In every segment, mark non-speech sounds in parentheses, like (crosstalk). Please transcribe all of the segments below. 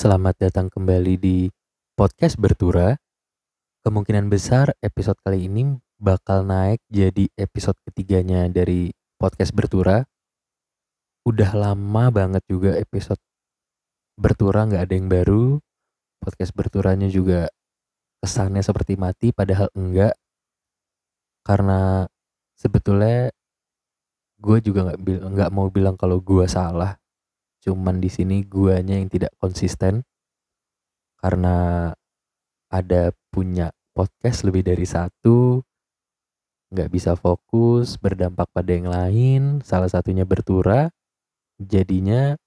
Selamat datang kembali di podcast Bertura. Kemungkinan besar episode kali ini bakal naik jadi episode ketiganya dari podcast Bertura. Udah lama banget juga episode Bertura nggak ada yang baru. Podcast Berturanya juga kesannya seperti mati padahal enggak. Karena sebetulnya gue juga nggak nggak mau bilang kalau gue salah cuman di sini guanya yang tidak konsisten. Karena ada punya podcast lebih dari satu nggak bisa fokus berdampak pada yang lain salah satunya bertura jadinya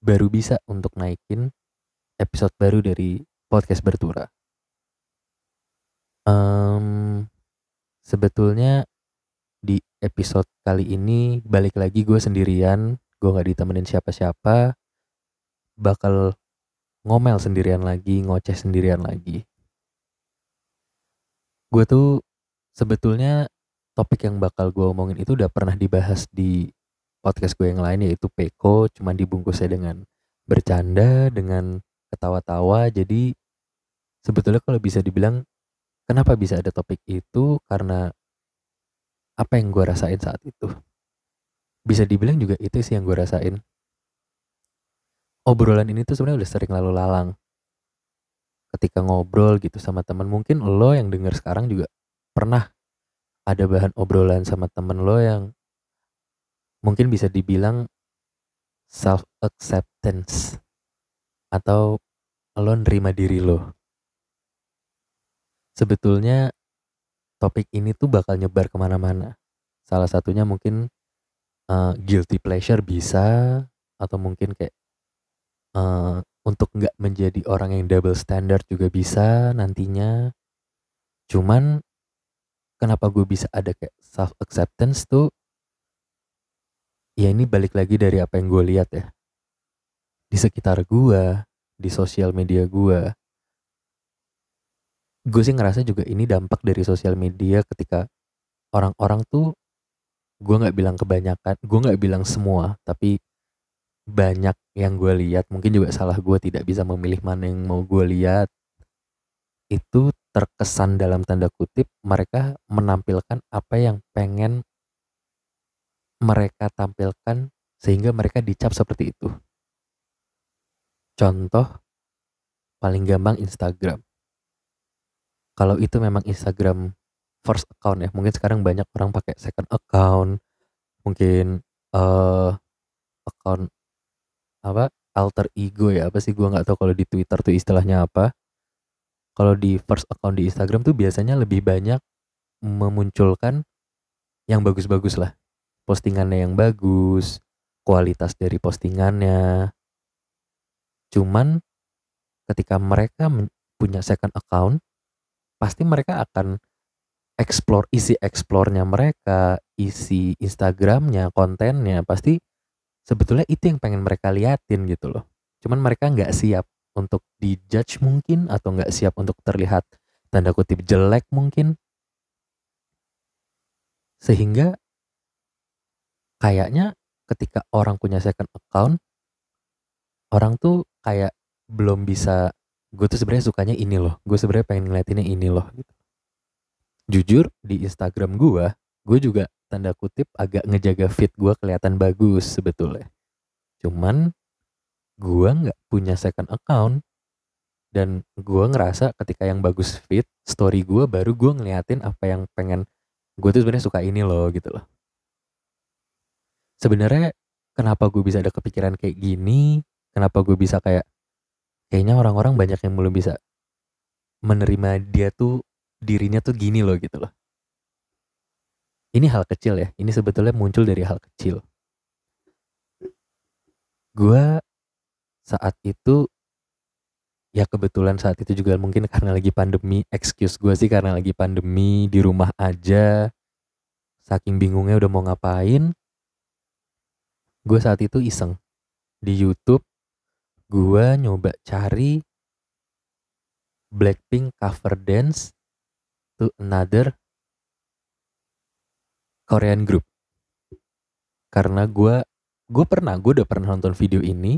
baru bisa untuk naikin episode baru dari podcast bertura. Um, sebetulnya di episode kali ini balik lagi gue sendirian gue nggak ditemenin siapa-siapa bakal ngomel sendirian lagi ngoceh sendirian lagi. Gue tuh sebetulnya topik yang bakal gue omongin itu udah pernah dibahas di podcast gue yang lain yaitu Peko cuman dibungkusnya dengan bercanda dengan ketawa-tawa. Jadi sebetulnya kalau bisa dibilang kenapa bisa ada topik itu? Karena apa yang gue rasain saat itu bisa dibilang juga itu sih yang gue rasain. Obrolan ini tuh sebenarnya udah sering lalu lalang. Ketika ngobrol gitu sama teman mungkin lo yang denger sekarang juga pernah ada bahan obrolan sama temen lo yang mungkin bisa dibilang self acceptance atau lo nerima diri lo. Sebetulnya topik ini tuh bakal nyebar ke mana-mana. Salah satunya mungkin uh, guilty pleasure bisa atau mungkin kayak uh, untuk nggak menjadi orang yang double standard juga bisa nantinya. Cuman kenapa gue bisa ada kayak self acceptance tuh? Ya ini balik lagi dari apa yang gue lihat ya. Di sekitar gue di sosial media gue gue sih ngerasa juga ini dampak dari sosial media ketika orang-orang tuh gue nggak bilang kebanyakan gue nggak bilang semua tapi banyak yang gue lihat mungkin juga salah gue tidak bisa memilih mana yang mau gue lihat itu terkesan dalam tanda kutip mereka menampilkan apa yang pengen mereka tampilkan sehingga mereka dicap seperti itu. Contoh paling gampang Instagram. Kalau itu memang Instagram first account ya. Mungkin sekarang banyak orang pakai second account, mungkin uh, account apa alter ego ya apa sih gua nggak tahu kalau di Twitter tuh istilahnya apa. Kalau di first account di Instagram tuh biasanya lebih banyak memunculkan yang bagus-bagus lah. Postingannya yang bagus, kualitas dari postingannya. Cuman ketika mereka punya second account, pasti mereka akan explore isi explore-nya mereka, isi Instagramnya, kontennya pasti sebetulnya itu yang pengen mereka liatin gitu loh. Cuman mereka nggak siap untuk dijudge mungkin atau nggak siap untuk terlihat tanda kutip jelek mungkin. Sehingga kayaknya ketika orang punya second account, orang tuh kayak belum bisa gue tuh sebenarnya sukanya ini loh, gue sebenarnya pengen ngeliatinnya ini loh gitu jujur di Instagram gue gue juga tanda kutip agak ngejaga fit gue kelihatan bagus sebetulnya. Cuman gue nggak punya second account. Dan gue ngerasa ketika yang bagus fit story gue baru gue ngeliatin apa yang pengen gue tuh sebenarnya suka ini loh gitu loh. Sebenarnya kenapa gue bisa ada kepikiran kayak gini? Kenapa gue bisa kayak kayaknya orang-orang banyak yang belum bisa menerima dia tuh dirinya tuh gini loh gitu loh. Ini hal kecil ya, ini sebetulnya muncul dari hal kecil. Gua saat itu ya kebetulan saat itu juga mungkin karena lagi pandemi, excuse gue sih karena lagi pandemi di rumah aja, saking bingungnya udah mau ngapain, gue saat itu iseng di YouTube, gue nyoba cari Blackpink cover dance to another Korean group. Karena gue gue pernah gue udah pernah nonton video ini.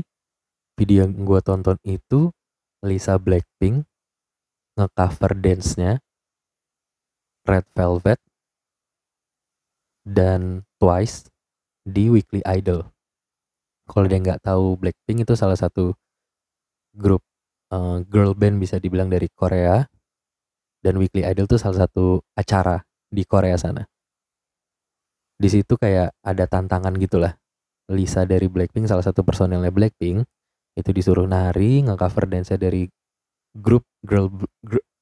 Video yang gue tonton itu Lisa Blackpink ngecover dance-nya Red Velvet dan Twice di Weekly Idol. Kalau dia nggak tahu Blackpink itu salah satu grup uh, girl band bisa dibilang dari Korea dan Weekly Idol itu salah satu acara di Korea sana. Di situ kayak ada tantangan gitulah. Lisa dari Blackpink salah satu personelnya Blackpink itu disuruh nari nge-cover dance dari grup girl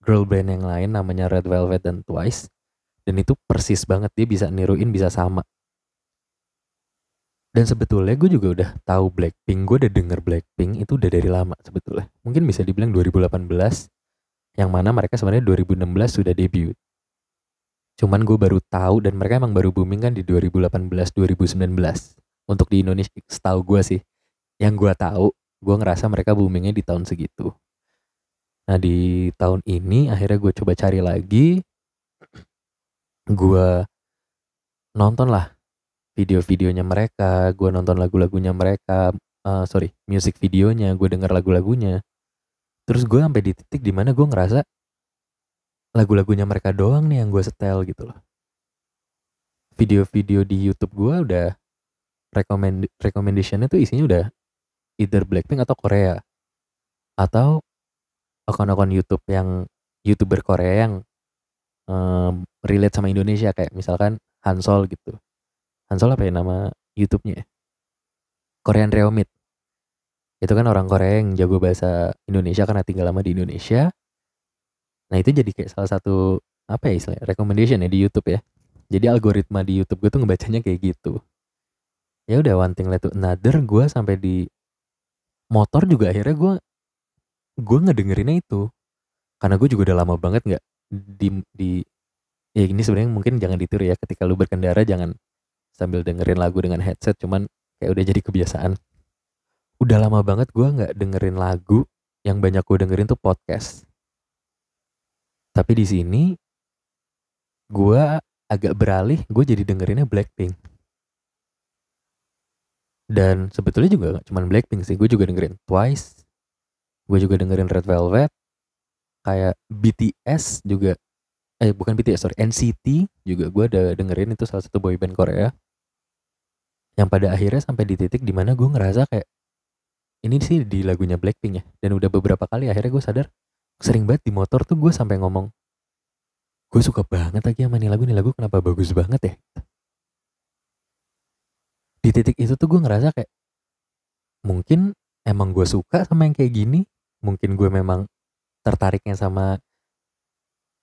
girl band yang lain namanya Red Velvet dan Twice dan itu persis banget dia bisa niruin bisa sama dan sebetulnya gue juga udah tahu Blackpink gue udah denger Blackpink itu udah dari lama sebetulnya mungkin bisa dibilang 2018 yang mana mereka sebenarnya 2016 sudah debut. Cuman gue baru tahu dan mereka emang baru booming kan di 2018 2019 untuk di Indonesia setahu gue sih yang gue tahu gue ngerasa mereka boomingnya di tahun segitu. Nah di tahun ini akhirnya gue coba cari lagi. Gue nonton lah video-videonya mereka, gue nonton lagu-lagunya mereka, uh, sorry, music videonya, gue denger lagu-lagunya. Terus gue sampai di titik di mana gue ngerasa lagu-lagunya mereka doang nih yang gue setel gitu loh. Video-video di YouTube gue udah recommend recommendationnya tuh isinya udah either Blackpink atau Korea atau akun-akun YouTube yang youtuber Korea yang um, relate sama Indonesia kayak misalkan Hansol gitu Hansol apa ya nama YouTube-nya? Ya? Korean Reomit. Itu kan orang Korea yang jago bahasa Indonesia karena tinggal lama di Indonesia. Nah itu jadi kayak salah satu apa ya istilahnya recommendation ya di YouTube ya. Jadi algoritma di YouTube gue tuh ngebacanya kayak gitu. Ya udah one thing led to another gue sampai di motor juga akhirnya gue gue ngedengerinnya itu karena gue juga udah lama banget nggak di di ya ini sebenarnya mungkin jangan ditiru ya ketika lu berkendara jangan sambil dengerin lagu dengan headset cuman kayak udah jadi kebiasaan udah lama banget gue nggak dengerin lagu yang banyak gue dengerin tuh podcast. Tapi di sini gue agak beralih gue jadi dengerinnya Blackpink. Dan sebetulnya juga gak cuman Blackpink sih gue juga dengerin Twice gue juga dengerin Red Velvet kayak BTS juga eh bukan BTS sorry NCT juga gue ada dengerin itu salah satu boyband Korea. Yang pada akhirnya sampai di titik di mana gue ngerasa kayak ini sih di lagunya Blackpink ya dan udah beberapa kali akhirnya gue sadar sering banget di motor tuh gue sampai ngomong gue suka banget lagi sama nih lagu nih lagu kenapa bagus banget ya? Di titik itu tuh gue ngerasa kayak mungkin emang gue suka sama yang kayak gini mungkin gue memang tertariknya sama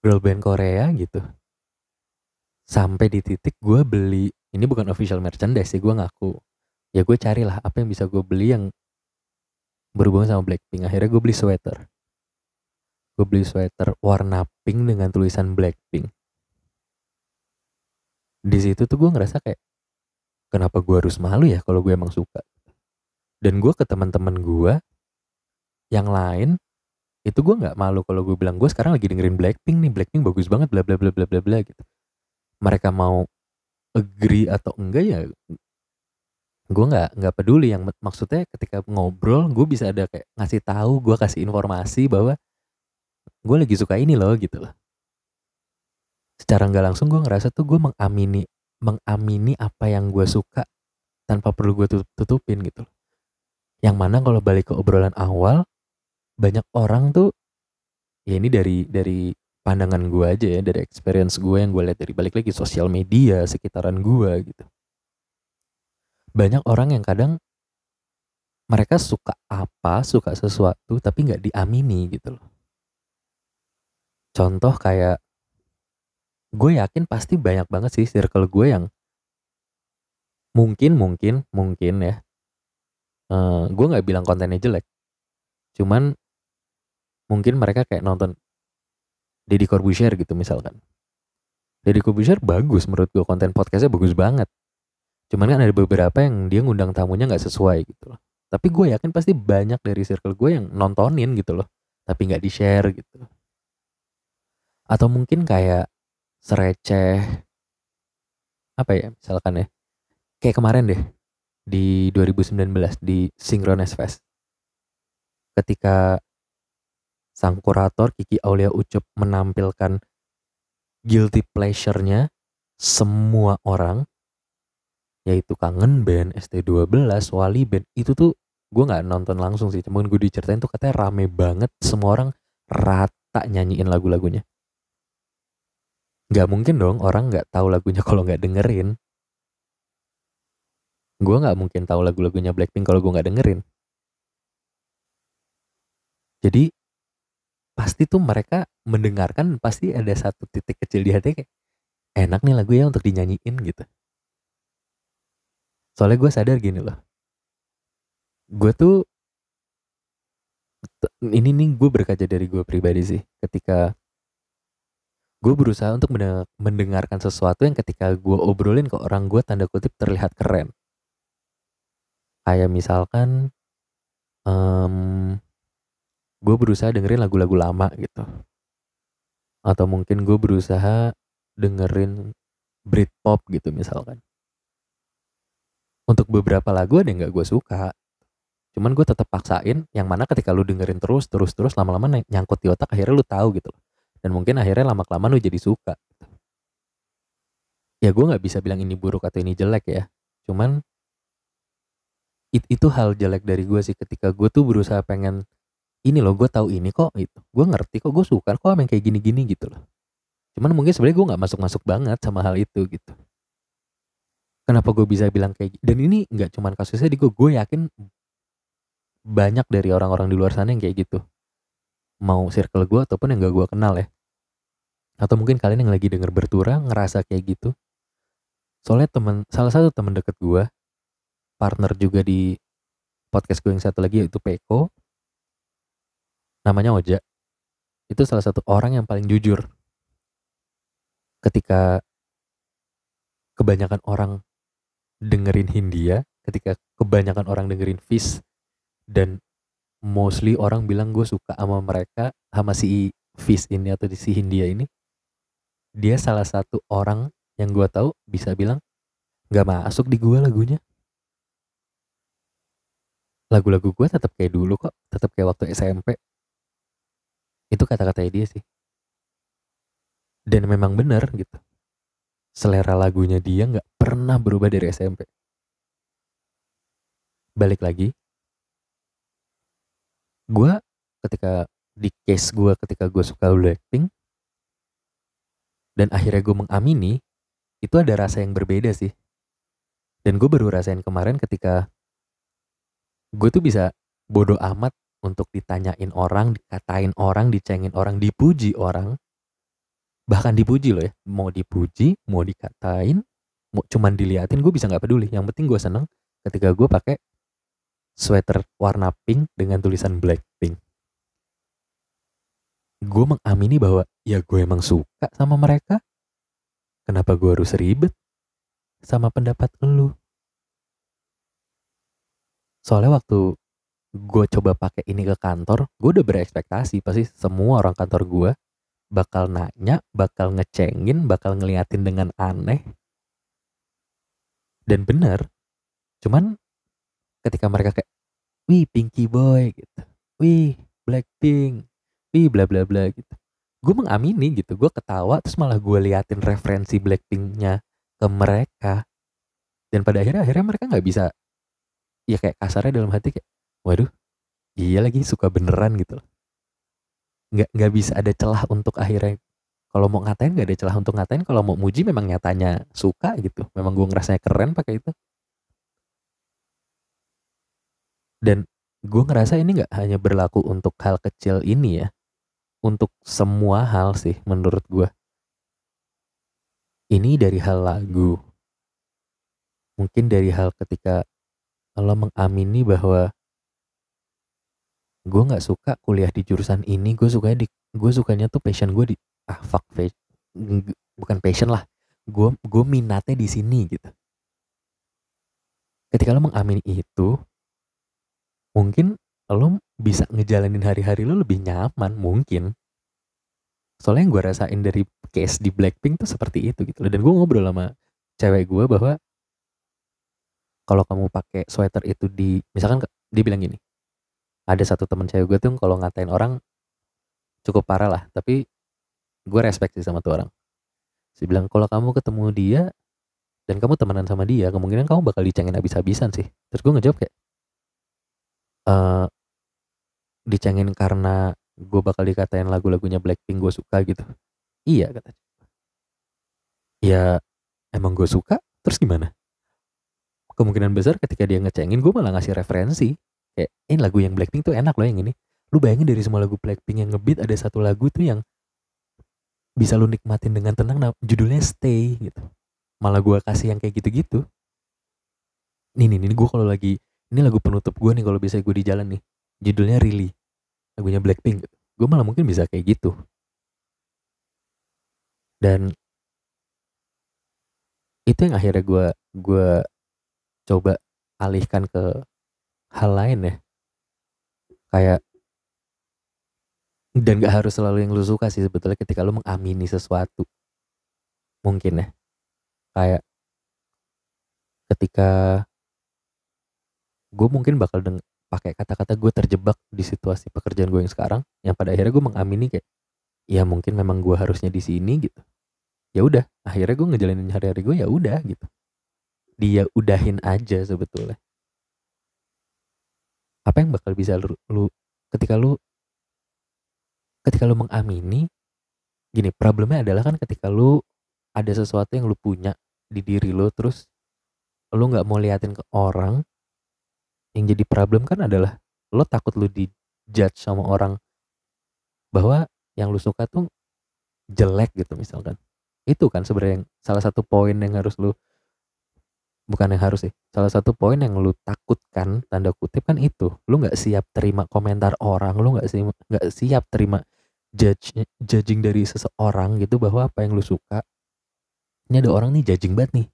girl band Korea gitu. Sampai di titik gue beli ini bukan official merchandise sih gue ngaku ya gue carilah apa yang bisa gue beli yang berhubungan sama Blackpink. Akhirnya gue beli sweater. Gue beli sweater warna pink dengan tulisan Blackpink. Di situ tuh gue ngerasa kayak kenapa gue harus malu ya kalau gue emang suka? Dan gue ke teman-teman gue yang lain itu gue nggak malu kalau gue bilang gue sekarang lagi dengerin Blackpink nih Blackpink bagus banget bla bla bla bla bla bla gitu. Mereka mau agree atau enggak ya gue nggak nggak peduli yang maksudnya ketika ngobrol gue bisa ada kayak ngasih tahu gue kasih informasi bahwa gue lagi suka ini loh gitu loh. Secara nggak langsung gue ngerasa tuh gue mengamini mengamini apa yang gue suka tanpa perlu gue tutup tutupin gitu loh. Yang mana kalau balik ke obrolan awal banyak orang tuh ya ini dari dari pandangan gue aja ya dari experience gue yang gue lihat dari balik lagi sosial media sekitaran gue gitu banyak orang yang kadang mereka suka apa suka sesuatu tapi nggak diamini gitu loh contoh kayak gue yakin pasti banyak banget sih circle gue yang mungkin mungkin mungkin ya uh, gue nggak bilang kontennya jelek cuman mungkin mereka kayak nonton Deddy Corbuzier gitu misalkan. Deddy Corbuzier bagus menurut gue konten podcastnya bagus banget. Cuman kan ada beberapa yang dia ngundang tamunya nggak sesuai gitu loh. Tapi gue yakin pasti banyak dari circle gue yang nontonin gitu loh. Tapi nggak di share gitu. Atau mungkin kayak sereceh apa ya misalkan ya. Kayak kemarin deh di 2019 di Synchronous Fest ketika sang kurator Kiki Aulia Ucup menampilkan guilty pleasure-nya semua orang yaitu kangen band ST12 Wali band. Itu tuh gue nggak nonton langsung sih cuman gue diceritain tuh katanya rame banget semua orang rata nyanyiin lagu-lagunya. Nggak mungkin dong orang nggak tahu lagunya (laughs) kalau nggak dengerin. Gue nggak mungkin tahu lagu-lagunya Blackpink kalau gue nggak dengerin. Jadi pasti tuh mereka mendengarkan pasti ada satu titik kecil di hati kayak enak nih lagu ya untuk dinyanyiin gitu soalnya gue sadar gini loh. Gue tuh ini nih gue berkaca dari gue pribadi sih ketika gue berusaha untuk mendengarkan sesuatu yang ketika gue obrolin ke orang gue tanda kutip terlihat keren. Kayak misalkan um, gue berusaha dengerin lagu-lagu lama gitu. Atau mungkin gue berusaha dengerin Britpop gitu misalkan untuk beberapa lagu ada yang gak gue suka. Cuman gue tetap paksain yang mana ketika lu dengerin terus terus terus lama-lama nyangkut di otak akhirnya lu tahu gitu dan mungkin akhirnya lama kelamaan lu jadi suka. Ya gue nggak bisa bilang ini buruk atau ini jelek ya. Cuman it, itu hal jelek dari gue sih ketika gue tuh berusaha pengen ini loh gue tahu ini kok itu gue ngerti kok gue suka kok yang kayak gini-gini gitu loh. Cuman mungkin sebenarnya gue nggak masuk-masuk banget sama hal itu gitu kenapa gue bisa bilang kayak gitu dan ini nggak cuman kasusnya di gue gue yakin banyak dari orang-orang di luar sana yang kayak gitu. Mau circle gue ataupun yang gak gue kenal ya. Atau mungkin kalian yang lagi denger bertura ngerasa kayak gitu. Soalnya temen salah satu temen deket gue partner juga di podcast gue yang satu lagi yaitu Peko. Namanya Oja. Itu salah satu orang yang paling jujur. Ketika kebanyakan orang dengerin Hindia ketika kebanyakan orang dengerin Fish dan mostly orang bilang gue suka sama mereka sama si Fish ini atau si Hindia ini dia salah satu orang yang gue tahu bisa bilang nggak masuk di gue lagunya. Lagu-lagu gue tetap kayak dulu kok tetap kayak waktu SMP itu kata-katanya dia sih. Dan memang benar gitu selera lagunya dia nggak pernah berubah dari SMP balik lagi gue ketika di case gue ketika gue suka Blackpink dan akhirnya gue mengamini itu ada rasa yang berbeda sih dan gue baru rasain kemarin ketika gue tuh bisa bodoh amat untuk ditanyain orang, dikatain orang, dicengin orang, dipuji orang. Bahkan dipuji loh ya. Mau dipuji, mau dikatain, mau cuman diliatin gue bisa nggak peduli. Yang penting gue seneng ketika gue pakai sweater warna pink dengan tulisan Blackpink. Gue mengamini bahwa ya gue emang suka sama mereka. Kenapa gue harus ribet sama pendapat lu? soalnya waktu gue coba pakai ini ke kantor gue udah berekspektasi pasti semua orang kantor gue bakal nanya bakal ngecengin bakal ngeliatin dengan aneh. Dan bener cuman ketika mereka kayak wih Pinky Boy gitu. Wih Blackpink wih bla bla bla gitu. Gue mengamini gitu gue ketawa terus malah gue liatin referensi Blackpinknya ke mereka. Dan pada akhirnya akhirnya mereka nggak bisa ya kayak kasarnya dalam hati kayak waduh iya lagi suka beneran gitu loh nggak nggak bisa ada celah untuk akhirnya kalau mau ngatain nggak ada celah untuk ngatain kalau mau muji memang nyatanya suka gitu memang gue ngerasanya keren pakai itu. Dan gue ngerasa ini nggak hanya berlaku untuk hal kecil ini ya untuk semua hal sih menurut gue ini dari hal lagu. Mungkin dari hal ketika kalau mengamini bahwa gue nggak suka kuliah di jurusan ini. Gue sukanya di gue sukanya tuh passion gue di ah fuck bukan passion lah. Gue gue minatnya di sini gitu. Ketika lo mengamini itu mungkin lo bisa ngejalanin hari-hari lo lebih nyaman mungkin. Soalnya yang gue rasain dari case di Blackpink tuh seperti itu gitu dan gue ngobrol sama cewek gue bahwa kalau kamu pakai sweater itu di misalkan dia bilang gini ada satu temen cewek gue tuh kalau ngatain orang cukup parah lah tapi gue respect sih sama tuh orang. Dia bilang kalau kamu ketemu dia dan kamu temenan sama dia kemungkinan kamu bakal dicengin habis-habisan sih. Terus gue ngejawab kayak eh dicengin karena gue bakal dikatain lagu-lagunya Blackpink gue suka gitu. Iya kata ya emang gue suka terus gimana? Kemungkinan besar ketika dia ngecengin gue malah ngasih referensi kayak ini lagu yang Blackpink tuh enak loh yang ini. Lu bayangin dari semua lagu Blackpink yang ngebeat ada satu lagu tuh yang bisa lu nikmatin dengan tenang nah, judulnya Stay gitu. Malah gue kasih yang kayak gitu-gitu. Nih nih, nih gue kalau lagi ini lagu penutup gue nih kalau bisa gue di jalan nih judulnya Really lagunya Blackpink gue malah mungkin bisa kayak gitu. Dan itu yang akhirnya gue gue coba alihkan ke hal lain ya. Kayak dan gak harus selalu yang lu suka sih sebetulnya ketika lu mengamini sesuatu. Mungkin ya. Kayak ketika gue mungkin bakal deng pakai kata-kata gue terjebak di situasi pekerjaan gue yang sekarang yang pada akhirnya gue mengamini kayak ya mungkin memang gue harusnya di sini gitu. Ya udah akhirnya gue ngejalanin hari-hari gue ya udah gitu. Dia udahin aja sebetulnya apa yang bakal bisa lu, lu ketika lu ketika lu mengamini gini problemnya adalah kan ketika lu ada sesuatu yang lu punya di diri lu terus lu nggak mau liatin ke orang yang jadi problem kan adalah lo takut lu di judge sama orang bahwa yang lu suka tuh jelek gitu misalkan. Itu kan sebenarnya salah satu poin yang harus lu bukan yang harus sih salah satu poin yang lu takutkan tanda kutip kan itu lu nggak siap terima komentar orang lu nggak siap nggak siap terima judge judging dari seseorang gitu bahwa apa yang lu suka ini ada orang nih judging banget nih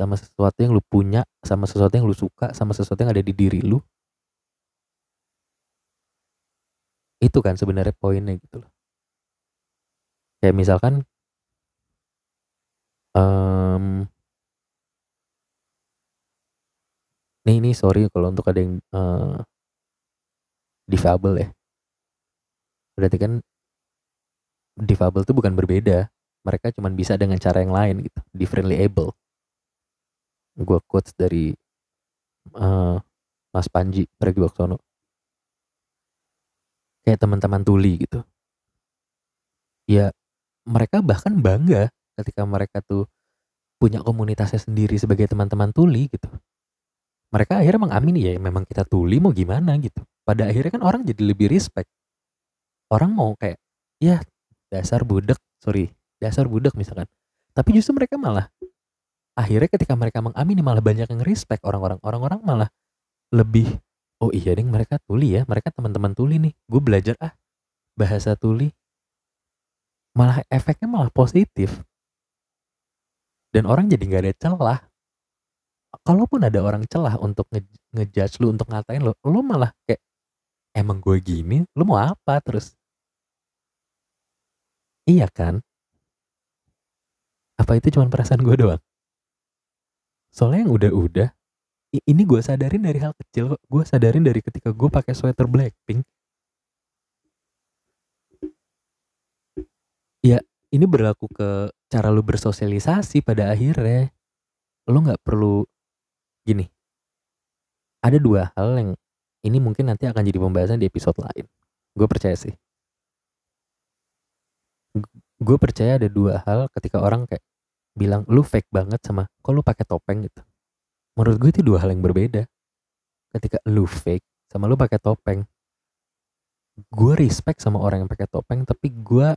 sama sesuatu yang lu punya, sama sesuatu yang lu suka, sama sesuatu yang ada di diri lu. Itu kan sebenarnya poinnya gitu loh. Kayak misalkan um, nih ini sorry kalau untuk ada yang uh, difabel ya. Berarti kan difabel itu bukan berbeda. Mereka cuma bisa dengan cara yang lain gitu, differently able gue quotes dari uh, Mas Panji Pragiwaksono kayak teman-teman tuli gitu ya mereka bahkan bangga ketika mereka tuh punya komunitasnya sendiri sebagai teman-teman tuli gitu mereka akhirnya mengamini ya memang kita tuli mau gimana? gitu. Pada akhirnya kan orang jadi lebih respect. Orang mau kayak ya dasar budak sorry dasar budak misalkan. Tapi justru mereka malah akhirnya ketika mereka mengamini malah banyak yang respect orang-orang. Orang-orang malah lebih oh iya ding mereka tuli ya mereka teman-teman tuli nih. Gue belajar ah bahasa tuli. Malah efeknya malah positif. Dan orang jadi nggak ada celah kalaupun ada orang celah untuk nge ngejudge lu untuk ngatain lo lu malah kayak emang gue gini lu mau apa terus iya kan apa itu cuma perasaan gue doang Soalnya yang udah-udah, ini gue sadarin dari hal kecil. Gue sadarin dari ketika gue pakai sweater Blackpink. Ya, ini berlaku ke cara lu bersosialisasi pada akhirnya. Lu nggak perlu gini. Ada dua hal yang ini mungkin nanti akan jadi pembahasan di episode lain. Gue percaya sih. Gue percaya ada dua hal ketika orang kayak bilang lu fake banget sama kok lu pakai topeng gitu menurut gue itu dua hal yang berbeda ketika lu fake sama lu pakai topeng gue respect sama orang yang pakai topeng tapi gue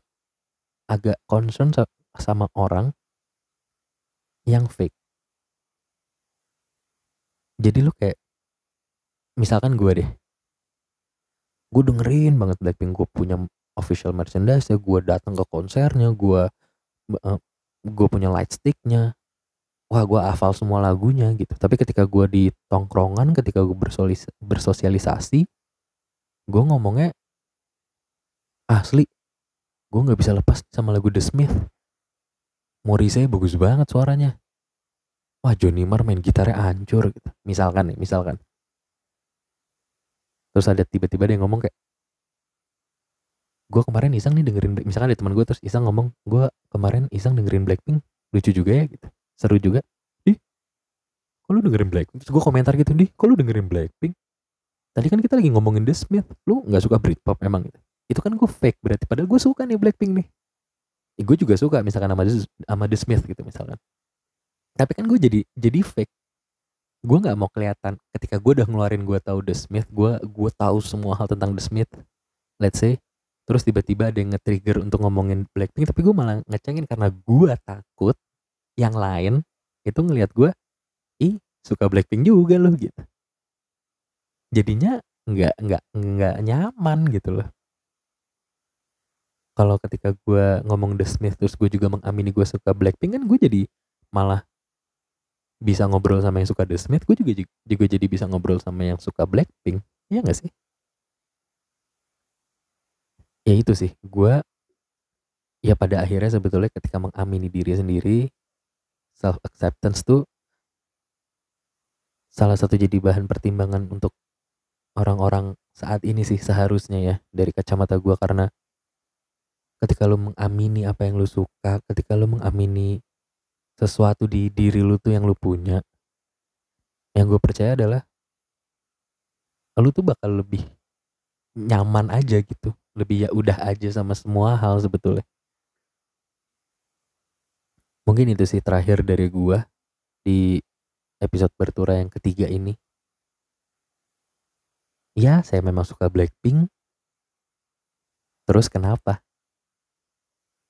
agak concern sama orang yang fake jadi lu kayak misalkan gue deh. Gue dengerin banget Blackpink gue punya official merchandise ya gue datang ke konsernya gue uh, gue punya light sticknya wah gue hafal semua lagunya gitu. Tapi ketika gue di tongkrongan ketika gue bersosialisasi gue ngomongnya asli gue nggak bisa lepas sama lagu The Smith. Morrissey bagus banget suaranya wah Johnny Marr main gitarnya hancur gitu. Misalkan nih misalkan. Terus ada tiba-tiba dia ngomong kayak gue kemarin iseng nih dengerin misalkan ada teman gue terus iseng ngomong gue kemarin iseng dengerin Blackpink lucu juga ya gitu. Seru juga. Ih kok lu dengerin Blackpink? Terus gue komentar gitu nih kok lu dengerin Blackpink? Tadi kan kita lagi ngomongin The Smith lu nggak suka Britpop emang gitu. Itu kan gue fake berarti padahal gue suka nih Blackpink nih. Ya, gue juga suka misalkan sama The, sama The Smith gitu misalkan tapi kan gue jadi jadi fake. Gue nggak mau kelihatan ketika gue udah ngeluarin gue tahu The Smith gue gue tahu semua hal tentang The Smith let's say. Terus tiba-tiba ada yang nge-trigger untuk ngomongin Blackpink tapi gue malah ngecengin karena gue takut yang lain itu ngelihat gue ih suka Blackpink juga loh gitu. Jadinya nggak nggak nggak nyaman gitu loh. Kalau ketika gue ngomong The Smith terus gue juga mengamini gue suka Blackpink kan gue jadi malah bisa ngobrol sama yang suka The Smith gue juga juga jadi bisa ngobrol sama yang suka Blackpink. Iya gak sih? Ya itu sih gue ya pada akhirnya sebetulnya ketika mengamini diri sendiri self acceptance tuh salah satu jadi bahan pertimbangan untuk orang-orang saat ini sih seharusnya ya dari kacamata gue karena ketika lo mengamini apa yang lo suka ketika lo mengamini sesuatu di diri lo tuh yang lo punya. Yang gue percaya adalah lo tuh bakal lebih nyaman aja gitu. Lebih ya udah aja sama semua hal sebetulnya. Mungkin itu sih terakhir dari gua di episode bertura yang ketiga ini. Ya saya memang suka Blackpink. Terus kenapa